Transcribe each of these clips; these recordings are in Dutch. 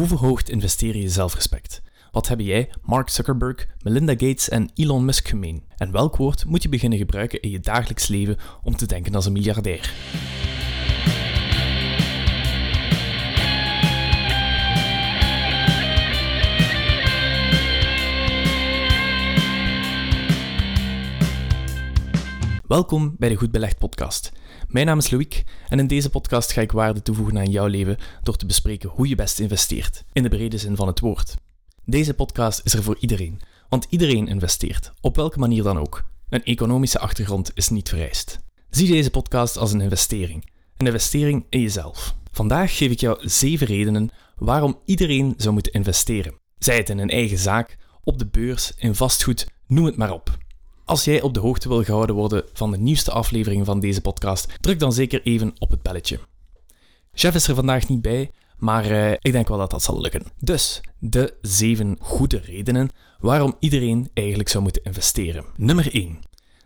Hoe verhoogt investeren je zelfrespect? Wat hebben jij, Mark Zuckerberg, Melinda Gates en Elon Musk gemeen? En welk woord moet je beginnen gebruiken in je dagelijks leven om te denken als een miljardair? Welkom bij de Goed Belegd podcast. Mijn naam is Loïc en in deze podcast ga ik waarde toevoegen aan jouw leven door te bespreken hoe je best investeert, in de brede zin van het woord. Deze podcast is er voor iedereen, want iedereen investeert, op welke manier dan ook. Een economische achtergrond is niet vereist. Zie deze podcast als een investering, een investering in jezelf. Vandaag geef ik jou zeven redenen waarom iedereen zou moeten investeren. Zij het in een eigen zaak, op de beurs, in vastgoed, noem het maar op. Als jij op de hoogte wil gehouden worden van de nieuwste aflevering van deze podcast, druk dan zeker even op het belletje. Chef is er vandaag niet bij, maar uh, ik denk wel dat dat zal lukken. Dus de zeven goede redenen waarom iedereen eigenlijk zou moeten investeren. Nummer 1.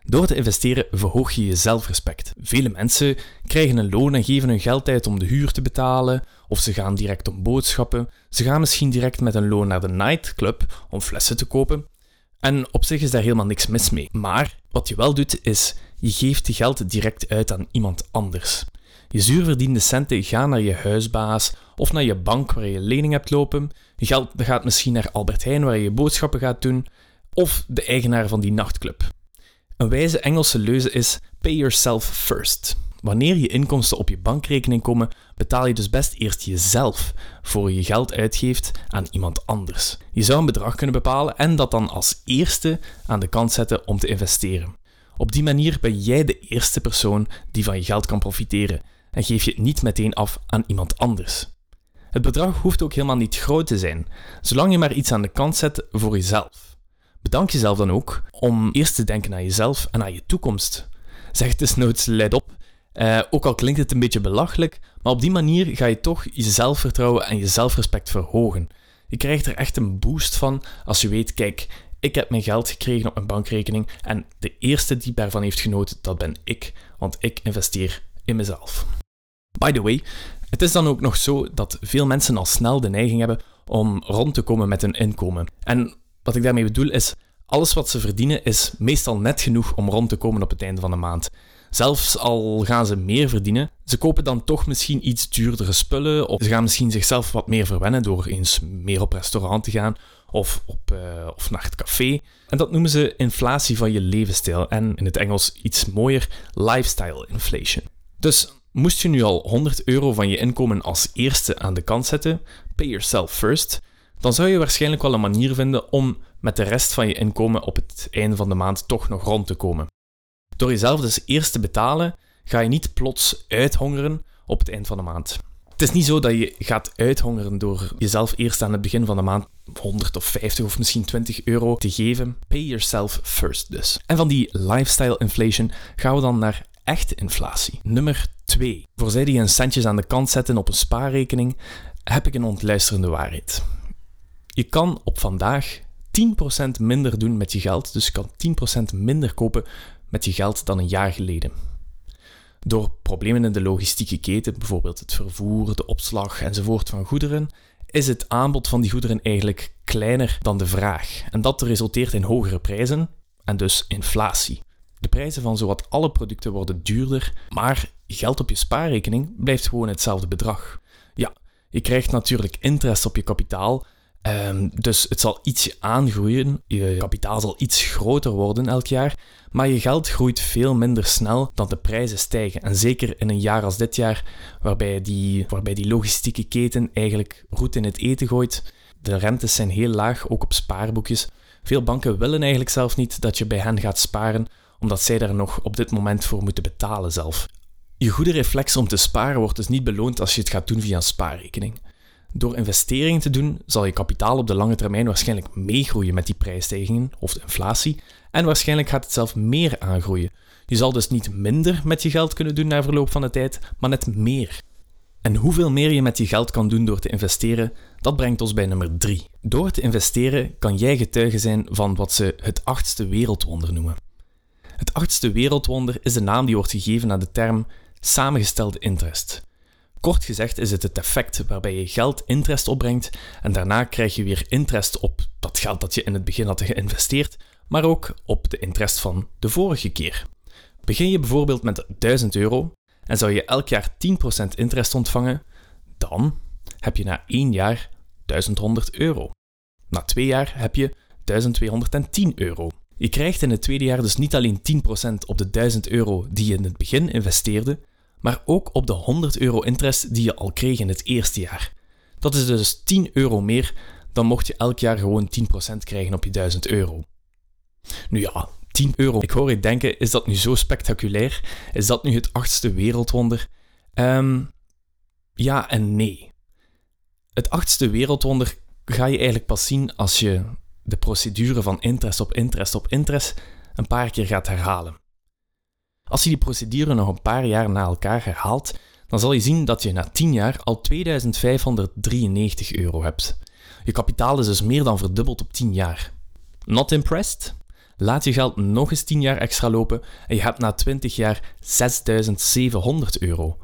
Door te investeren verhoog je je zelfrespect. Vele mensen krijgen een loon en geven hun geld uit om de huur te betalen, of ze gaan direct om boodschappen. Ze gaan misschien direct met een loon naar de nightclub om flessen te kopen. En op zich is daar helemaal niks mis mee. Maar wat je wel doet, is je geeft je geld direct uit aan iemand anders. Je zuurverdiende centen gaan naar je huisbaas of naar je bank waar je lening hebt lopen. Je geld gaat misschien naar Albert Heijn waar je boodschappen gaat doen, of de eigenaar van die nachtclub. Een wijze Engelse leuze is pay yourself first. Wanneer je inkomsten op je bankrekening komen, betaal je dus best eerst jezelf voor je geld uitgeeft aan iemand anders. Je zou een bedrag kunnen bepalen en dat dan als eerste aan de kant zetten om te investeren. Op die manier ben jij de eerste persoon die van je geld kan profiteren en geef je het niet meteen af aan iemand anders. Het bedrag hoeft ook helemaal niet groot te zijn, zolang je maar iets aan de kant zet voor jezelf. Bedank jezelf dan ook om eerst te denken aan jezelf en aan je toekomst. Zeg desnoods let op uh, ook al klinkt het een beetje belachelijk, maar op die manier ga je toch je zelfvertrouwen en je zelfrespect verhogen. Je krijgt er echt een boost van als je weet, kijk, ik heb mijn geld gekregen op mijn bankrekening en de eerste die daarvan heeft genoten, dat ben ik, want ik investeer in mezelf. By the way, het is dan ook nog zo dat veel mensen al snel de neiging hebben om rond te komen met hun inkomen. En wat ik daarmee bedoel is, alles wat ze verdienen is meestal net genoeg om rond te komen op het einde van de maand. Zelfs al gaan ze meer verdienen, ze kopen dan toch misschien iets duurdere spullen of ze gaan misschien zichzelf wat meer verwennen door eens meer op restaurant te gaan of, op, uh, of naar het café. En dat noemen ze inflatie van je levensstijl en in het Engels iets mooier lifestyle inflation. Dus moest je nu al 100 euro van je inkomen als eerste aan de kant zetten, pay yourself first, dan zou je waarschijnlijk wel een manier vinden om met de rest van je inkomen op het einde van de maand toch nog rond te komen. Door jezelf dus eerst te betalen, ga je niet plots uithongeren op het eind van de maand. Het is niet zo dat je gaat uithongeren door jezelf eerst aan het begin van de maand 100 of 50 of misschien 20 euro te geven. Pay yourself first dus. En van die lifestyle inflation gaan we dan naar echte inflatie. Nummer 2. Voor zij die een centjes aan de kant zetten op een spaarrekening, heb ik een ontluisterende waarheid. Je kan op vandaag 10% minder doen met je geld, dus je kan 10% minder kopen met je geld dan een jaar geleden. Door problemen in de logistieke keten, bijvoorbeeld het vervoer, de opslag enzovoort van goederen, is het aanbod van die goederen eigenlijk kleiner dan de vraag. En dat resulteert in hogere prijzen en dus inflatie. De prijzen van zowat alle producten worden duurder, maar geld op je spaarrekening blijft gewoon hetzelfde bedrag. Ja, je krijgt natuurlijk interest op je kapitaal, Um, dus het zal ietsje aangroeien, je kapitaal zal iets groter worden elk jaar, maar je geld groeit veel minder snel dan de prijzen stijgen. En zeker in een jaar als dit jaar, waarbij die, waarbij die logistieke keten eigenlijk roet in het eten gooit. De rentes zijn heel laag, ook op spaarboekjes. Veel banken willen eigenlijk zelf niet dat je bij hen gaat sparen, omdat zij daar nog op dit moment voor moeten betalen zelf. Je goede reflex om te sparen wordt dus niet beloond als je het gaat doen via een spaarrekening. Door investeringen te doen zal je kapitaal op de lange termijn waarschijnlijk meegroeien met die prijsstijgingen of de inflatie en waarschijnlijk gaat het zelf meer aangroeien. Je zal dus niet minder met je geld kunnen doen na verloop van de tijd, maar net meer. En hoeveel meer je met je geld kan doen door te investeren, dat brengt ons bij nummer 3. Door te investeren kan jij getuige zijn van wat ze het achtste wereldwonder noemen. Het achtste wereldwonder is de naam die wordt gegeven aan de term samengestelde interest. Kort gezegd is het het effect waarbij je geld interest opbrengt en daarna krijg je weer interest op dat geld dat je in het begin had geïnvesteerd, maar ook op de interest van de vorige keer. Begin je bijvoorbeeld met 1000 euro en zou je elk jaar 10% interest ontvangen, dan heb je na één jaar 1100 euro. Na twee jaar heb je 1210 euro. Je krijgt in het tweede jaar dus niet alleen 10% op de 1000 euro die je in het begin investeerde, maar ook op de 100 euro interest die je al kreeg in het eerste jaar. Dat is dus 10 euro meer dan mocht je elk jaar gewoon 10% krijgen op je 1000 euro. Nu ja, 10 euro. Ik hoor je denken, is dat nu zo spectaculair? Is dat nu het achtste wereldwonder? Um, ja en nee. Het achtste wereldwonder ga je eigenlijk pas zien als je de procedure van interest op interest op interest een paar keer gaat herhalen. Als je die procedure nog een paar jaar na elkaar herhaalt, dan zal je zien dat je na 10 jaar al 2593 euro hebt. Je kapitaal is dus meer dan verdubbeld op 10 jaar. Not impressed? Laat je geld nog eens 10 jaar extra lopen en je hebt na 20 jaar 6700 euro.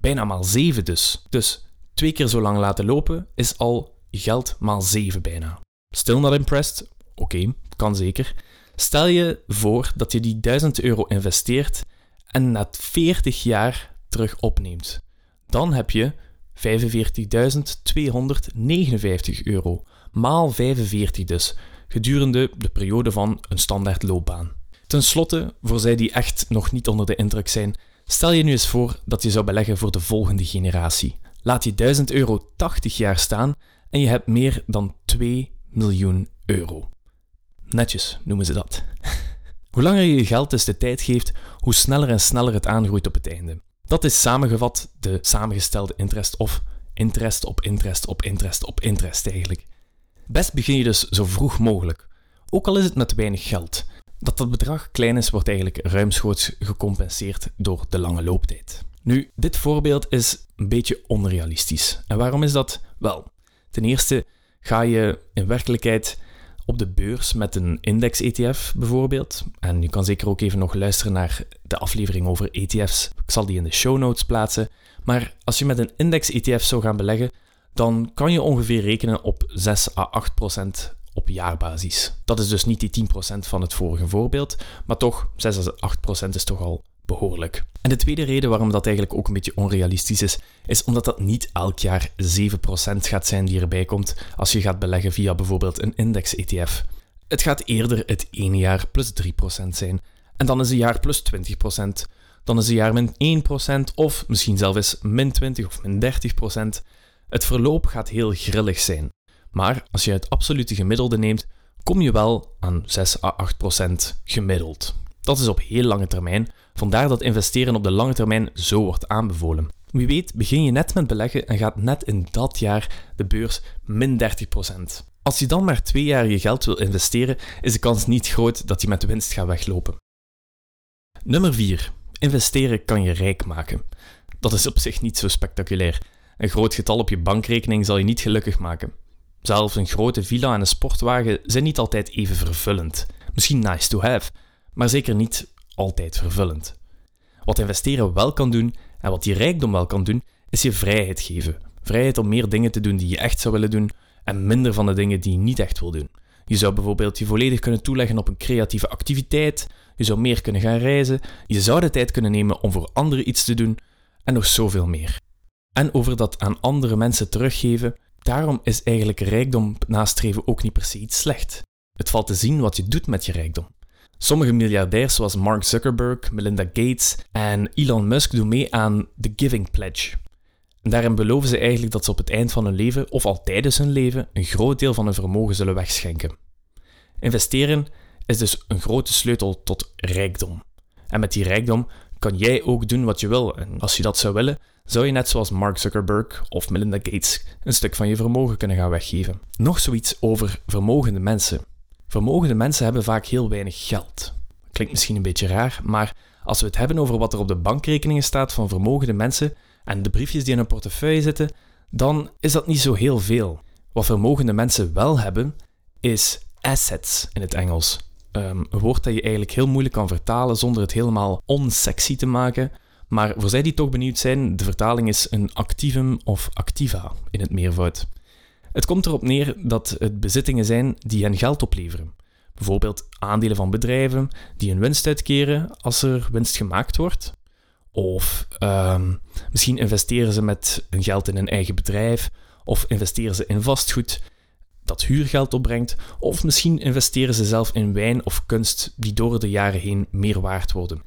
Bijna maal 7 dus. Dus twee keer zo lang laten lopen is al geld maal 7 bijna. Still not impressed? Oké, kan zeker. Stel je voor dat je die 1000 euro investeert en na 40 jaar terug opneemt. Dan heb je 45.259 euro, maal 45 dus, gedurende de periode van een standaard loopbaan. Ten slotte, voor zij die echt nog niet onder de indruk zijn, stel je nu eens voor dat je zou beleggen voor de volgende generatie. Laat je 1000 euro 80 jaar staan en je hebt meer dan 2 miljoen euro. Netjes noemen ze dat. hoe langer je je geld dus de tijd geeft, hoe sneller en sneller het aangroeit op het einde. Dat is samengevat de samengestelde interest of interest op interest op interest op interest eigenlijk. Best begin je dus zo vroeg mogelijk, ook al is het met weinig geld. Dat dat bedrag klein is, wordt eigenlijk ruimschoots gecompenseerd door de lange looptijd. Nu, dit voorbeeld is een beetje onrealistisch. En waarom is dat? Wel, ten eerste ga je in werkelijkheid op de beurs met een index-ETF bijvoorbeeld. En je kan zeker ook even nog luisteren naar de aflevering over ETF's. Ik zal die in de show notes plaatsen. Maar als je met een index-ETF zou gaan beleggen, dan kan je ongeveer rekenen op 6 à 8 procent op jaarbasis. Dat is dus niet die 10% van het vorige voorbeeld, maar toch 6 à 8% is toch al behoorlijk. En de tweede reden waarom dat eigenlijk ook een beetje onrealistisch is, is omdat dat niet elk jaar 7% gaat zijn die erbij komt als je gaat beleggen via bijvoorbeeld een index-ETF. Het gaat eerder het ene jaar plus 3% zijn. En dan is een jaar plus 20%. Dan is een jaar min 1% of misschien zelfs min 20 of min 30%. Het verloop gaat heel grillig zijn. Maar als je het absolute gemiddelde neemt, kom je wel aan 6 à 8% gemiddeld. Dat is op heel lange termijn, vandaar dat investeren op de lange termijn zo wordt aanbevolen. Wie weet begin je net met beleggen en gaat net in dat jaar de beurs min 30%. Als je dan maar twee jaar je geld wil investeren, is de kans niet groot dat je met winst gaat weglopen. Nummer 4. Investeren kan je rijk maken. Dat is op zich niet zo spectaculair. Een groot getal op je bankrekening zal je niet gelukkig maken. Zelfs een grote villa en een sportwagen zijn niet altijd even vervullend. Misschien nice to have, maar zeker niet altijd vervullend. Wat investeren wel kan doen en wat die rijkdom wel kan doen, is je vrijheid geven. Vrijheid om meer dingen te doen die je echt zou willen doen en minder van de dingen die je niet echt wil doen. Je zou bijvoorbeeld je volledig kunnen toeleggen op een creatieve activiteit, je zou meer kunnen gaan reizen, je zou de tijd kunnen nemen om voor anderen iets te doen en nog zoveel meer. En over dat aan andere mensen teruggeven, daarom is eigenlijk rijkdom nastreven ook niet per se iets slecht. Het valt te zien wat je doet met je rijkdom. Sommige miljardairs zoals Mark Zuckerberg, Melinda Gates en Elon Musk doen mee aan The Giving Pledge. Daarin beloven ze eigenlijk dat ze op het eind van hun leven, of al tijdens hun leven, een groot deel van hun vermogen zullen wegschenken. Investeren is dus een grote sleutel tot rijkdom. En met die rijkdom kan jij ook doen wat je wil. En als je dat zou willen, zou je net zoals Mark Zuckerberg of Melinda Gates een stuk van je vermogen kunnen gaan weggeven. Nog zoiets over vermogende mensen. Vermogende mensen hebben vaak heel weinig geld. Klinkt misschien een beetje raar, maar als we het hebben over wat er op de bankrekeningen staat van vermogende mensen en de briefjes die in een portefeuille zitten, dan is dat niet zo heel veel. Wat vermogende mensen wel hebben, is assets in het Engels. Um, een woord dat je eigenlijk heel moeilijk kan vertalen zonder het helemaal onsexy te maken. Maar voor zij die toch benieuwd zijn, de vertaling is een activum of activa in het meervoud. Het komt erop neer dat het bezittingen zijn die hen geld opleveren. Bijvoorbeeld aandelen van bedrijven die een winst uitkeren als er winst gemaakt wordt. Of ehm, misschien investeren ze met hun geld in een eigen bedrijf. Of investeren ze in vastgoed dat huurgeld opbrengt. Of misschien investeren ze zelf in wijn of kunst die door de jaren heen meer waard worden.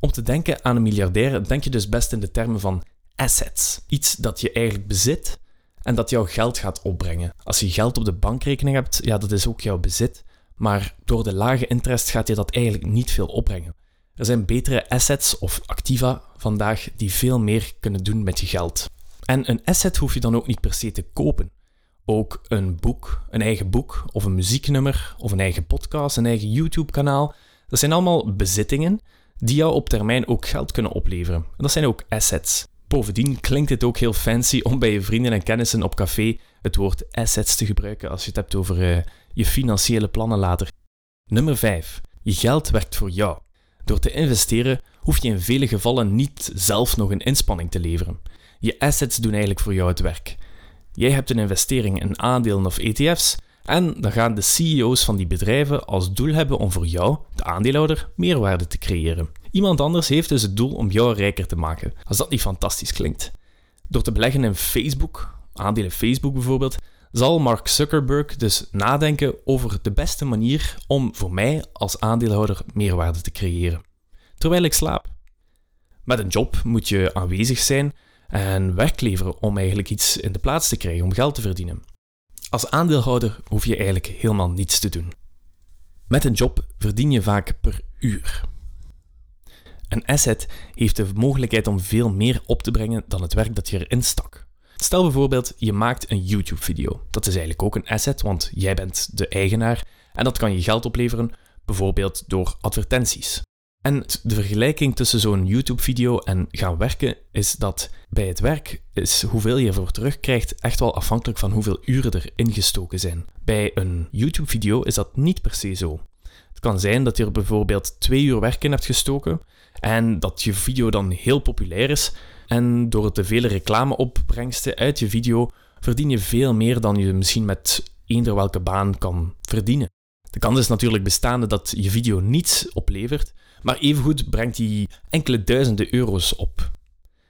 Om te denken aan een miljardair denk je dus best in de termen van assets. Iets dat je eigenlijk bezit en dat jouw geld gaat opbrengen. Als je geld op de bankrekening hebt, ja, dat is ook jouw bezit. Maar door de lage interest gaat je dat eigenlijk niet veel opbrengen. Er zijn betere assets of activa vandaag die veel meer kunnen doen met je geld. En een asset hoef je dan ook niet per se te kopen. Ook een boek, een eigen boek of een muzieknummer of een eigen podcast, een eigen YouTube-kanaal. Dat zijn allemaal bezittingen die jou op termijn ook geld kunnen opleveren. En dat zijn ook assets. Bovendien klinkt het ook heel fancy om bij je vrienden en kennissen op café het woord assets te gebruiken als je het hebt over uh, je financiële plannen later. Nummer 5. Je geld werkt voor jou. Door te investeren hoef je in vele gevallen niet zelf nog een inspanning te leveren. Je assets doen eigenlijk voor jou het werk. Jij hebt een investering in aandelen of ETF's en dan gaan de CEO's van die bedrijven als doel hebben om voor jou, de aandeelhouder, meerwaarde te creëren. Iemand anders heeft dus het doel om jou rijker te maken, als dat niet fantastisch klinkt. Door te beleggen in Facebook, aandelen Facebook bijvoorbeeld, zal Mark Zuckerberg dus nadenken over de beste manier om voor mij als aandeelhouder meerwaarde te creëren. Terwijl ik slaap. Met een job moet je aanwezig zijn en werk leveren om eigenlijk iets in de plaats te krijgen, om geld te verdienen. Als aandeelhouder hoef je eigenlijk helemaal niets te doen. Met een job verdien je vaak per uur. Een asset heeft de mogelijkheid om veel meer op te brengen dan het werk dat je erin stak. Stel bijvoorbeeld, je maakt een YouTube-video. Dat is eigenlijk ook een asset, want jij bent de eigenaar en dat kan je geld opleveren, bijvoorbeeld door advertenties. En de vergelijking tussen zo'n YouTube-video en gaan werken is dat bij het werk is hoeveel je ervoor terugkrijgt echt wel afhankelijk van hoeveel uren er ingestoken zijn. Bij een YouTube-video is dat niet per se zo. Het kan zijn dat je er bijvoorbeeld twee uur werk in hebt gestoken en dat je video dan heel populair is en door de vele reclameopbrengsten uit je video verdien je veel meer dan je misschien met eender welke baan kan verdienen. De kans is natuurlijk bestaande dat je video niets oplevert, maar evengoed brengt die enkele duizenden euro's op.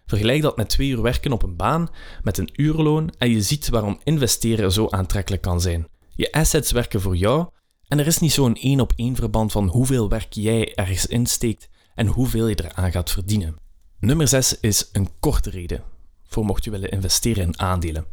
Vergelijk dat met twee uur werken op een baan met een uurloon en je ziet waarom investeren zo aantrekkelijk kan zijn. Je assets werken voor jou en er is niet zo'n één op één verband van hoeveel werk jij ergens insteekt en hoeveel je eraan gaat verdienen. Nummer 6 is een korte reden voor mocht je willen investeren in aandelen.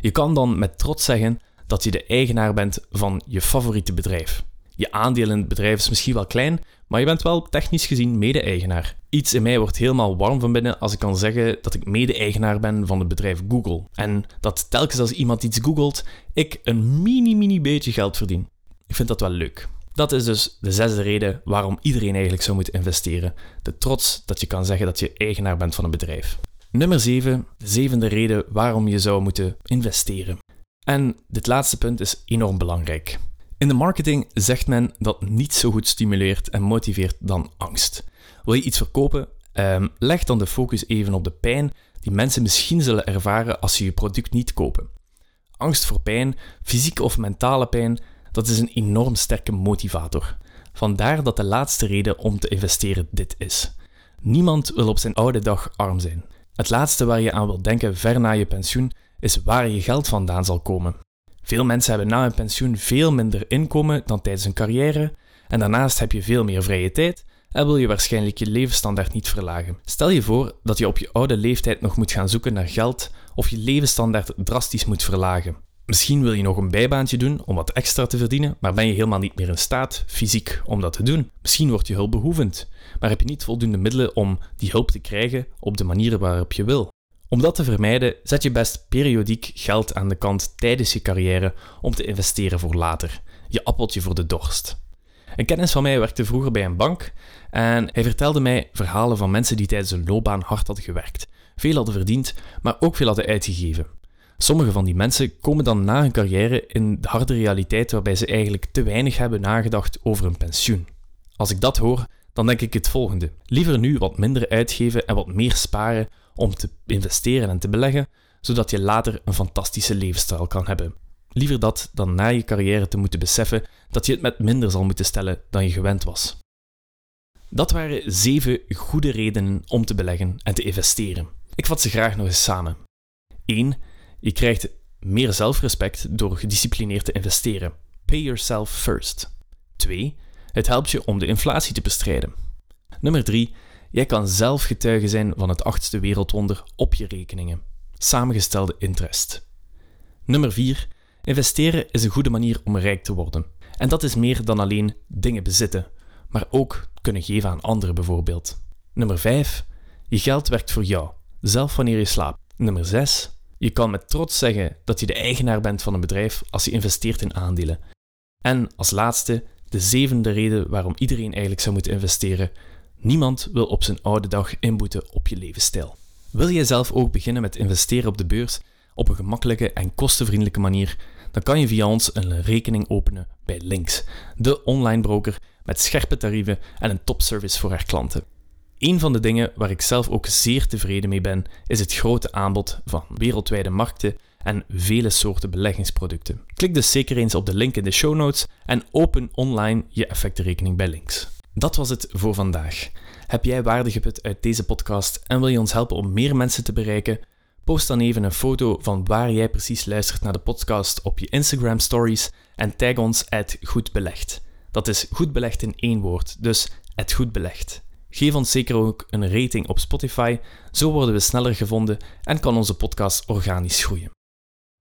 Je kan dan met trots zeggen dat je de eigenaar bent van je favoriete bedrijf. Je aandeel in het bedrijf is misschien wel klein, maar je bent wel technisch gezien mede-eigenaar. Iets in mij wordt helemaal warm van binnen als ik kan zeggen dat ik mede-eigenaar ben van het bedrijf Google. En dat telkens als iemand iets googelt, ik een mini-mini beetje geld verdien. Ik vind dat wel leuk. Dat is dus de zesde reden waarom iedereen eigenlijk zou moeten investeren. De trots dat je kan zeggen dat je eigenaar bent van een bedrijf. Nummer 7, de zevende reden waarom je zou moeten investeren. En dit laatste punt is enorm belangrijk. In de marketing zegt men dat niets zo goed stimuleert en motiveert dan angst. Wil je iets verkopen? Um, leg dan de focus even op de pijn die mensen misschien zullen ervaren als ze je product niet kopen. Angst voor pijn, fysieke of mentale pijn, dat is een enorm sterke motivator. Vandaar dat de laatste reden om te investeren dit is. Niemand wil op zijn oude dag arm zijn. Het laatste waar je aan wilt denken ver na je pensioen is waar je geld vandaan zal komen. Veel mensen hebben na hun pensioen veel minder inkomen dan tijdens hun carrière en daarnaast heb je veel meer vrije tijd en wil je waarschijnlijk je levensstandaard niet verlagen. Stel je voor dat je op je oude leeftijd nog moet gaan zoeken naar geld of je levensstandaard drastisch moet verlagen. Misschien wil je nog een bijbaantje doen om wat extra te verdienen, maar ben je helemaal niet meer in staat, fysiek, om dat te doen. Misschien word je hulpbehoevend, maar heb je niet voldoende middelen om die hulp te krijgen op de manier waarop je wil. Om dat te vermijden, zet je best periodiek geld aan de kant tijdens je carrière om te investeren voor later. Je appeltje voor de dorst. Een kennis van mij werkte vroeger bij een bank en hij vertelde mij verhalen van mensen die tijdens hun loopbaan hard hadden gewerkt, veel hadden verdiend, maar ook veel hadden uitgegeven. Sommige van die mensen komen dan na hun carrière in de harde realiteit waarbij ze eigenlijk te weinig hebben nagedacht over hun pensioen. Als ik dat hoor, dan denk ik het volgende. Liever nu wat minder uitgeven en wat meer sparen om te investeren en te beleggen, zodat je later een fantastische levensstijl kan hebben. Liever dat dan na je carrière te moeten beseffen dat je het met minder zal moeten stellen dan je gewend was. Dat waren zeven goede redenen om te beleggen en te investeren. Ik vat ze graag nog eens samen. 1. Je krijgt meer zelfrespect door gedisciplineerd te investeren. Pay yourself first. 2. Het helpt je om de inflatie te bestrijden. Nummer 3. Jij kan zelf getuige zijn van het achtste wereldwonder op je rekeningen. Samengestelde interest. Nummer 4. Investeren is een goede manier om rijk te worden. En dat is meer dan alleen dingen bezitten, maar ook kunnen geven aan anderen bijvoorbeeld. Nummer 5. Je geld werkt voor jou, zelf wanneer je slaapt. Nummer 6. Je kan met trots zeggen dat je de eigenaar bent van een bedrijf als je investeert in aandelen. En als laatste, de zevende reden waarom iedereen eigenlijk zou moeten investeren. Niemand wil op zijn oude dag inboeten op je levensstijl. Wil jij zelf ook beginnen met investeren op de beurs op een gemakkelijke en kostenvriendelijke manier? Dan kan je via ons een rekening openen bij Links, de online broker met scherpe tarieven en een topservice voor haar klanten. Een van de dingen waar ik zelf ook zeer tevreden mee ben, is het grote aanbod van wereldwijde markten en vele soorten beleggingsproducten. Klik dus zeker eens op de link in de show notes en open online je effectenrekening bij links. Dat was het voor vandaag. Heb jij waarde geput uit deze podcast en wil je ons helpen om meer mensen te bereiken? Post dan even een foto van waar jij precies luistert naar de podcast op je Instagram stories en tag ons at goedbelegd. Dat is goed belegd in één woord, dus het goed belegd. Geef ons zeker ook een rating op Spotify, zo worden we sneller gevonden en kan onze podcast organisch groeien.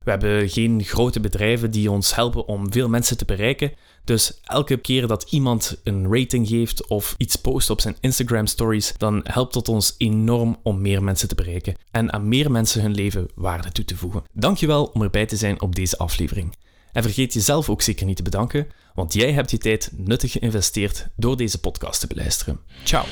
We hebben geen grote bedrijven die ons helpen om veel mensen te bereiken, dus elke keer dat iemand een rating geeft of iets post op zijn Instagram stories, dan helpt dat ons enorm om meer mensen te bereiken en aan meer mensen hun leven waarde toe te voegen. Dankjewel om erbij te zijn op deze aflevering. En vergeet jezelf ook zeker niet te bedanken, want jij hebt je tijd nuttig geïnvesteerd door deze podcast te beluisteren. Ciao!